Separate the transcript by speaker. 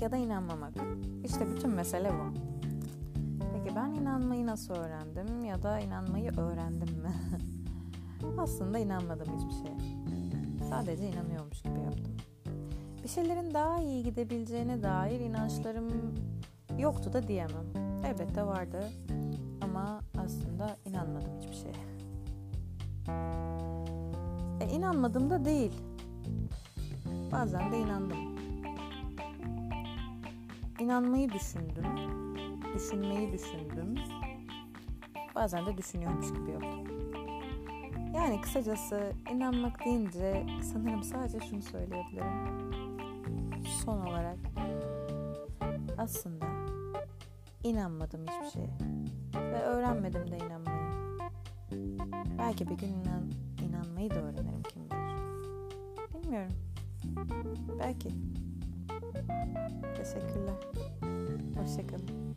Speaker 1: ya da inanmamak. İşte bütün mesele bu. Peki ben inanmayı nasıl öğrendim ya da inanmayı öğrendim mi? Aslında inanmadım hiçbir şeye. Sadece inanıyormuş gibi yaptım. Bir şeylerin daha iyi gidebileceğine dair inançlarım yoktu da diyemem. Elbette vardı ama aslında inanmadım hiçbir şeye. E, inanmadım da değil. Bazen de inandım. İnanmayı düşündüm. Düşünmeyi düşündüm. Bazen de düşünüyormuş gibi yaptım. Yani kısacası inanmak deyince sanırım sadece şunu söyleyebilirim. Son olarak aslında inanmadım hiçbir şeye. Ve öğrenmedim de inanmayı. Belki bir gün inan, inanmayı da öğrenirim kim bilir. Bilmiyorum. Belki. Teşekkürler. Hoşçakalın.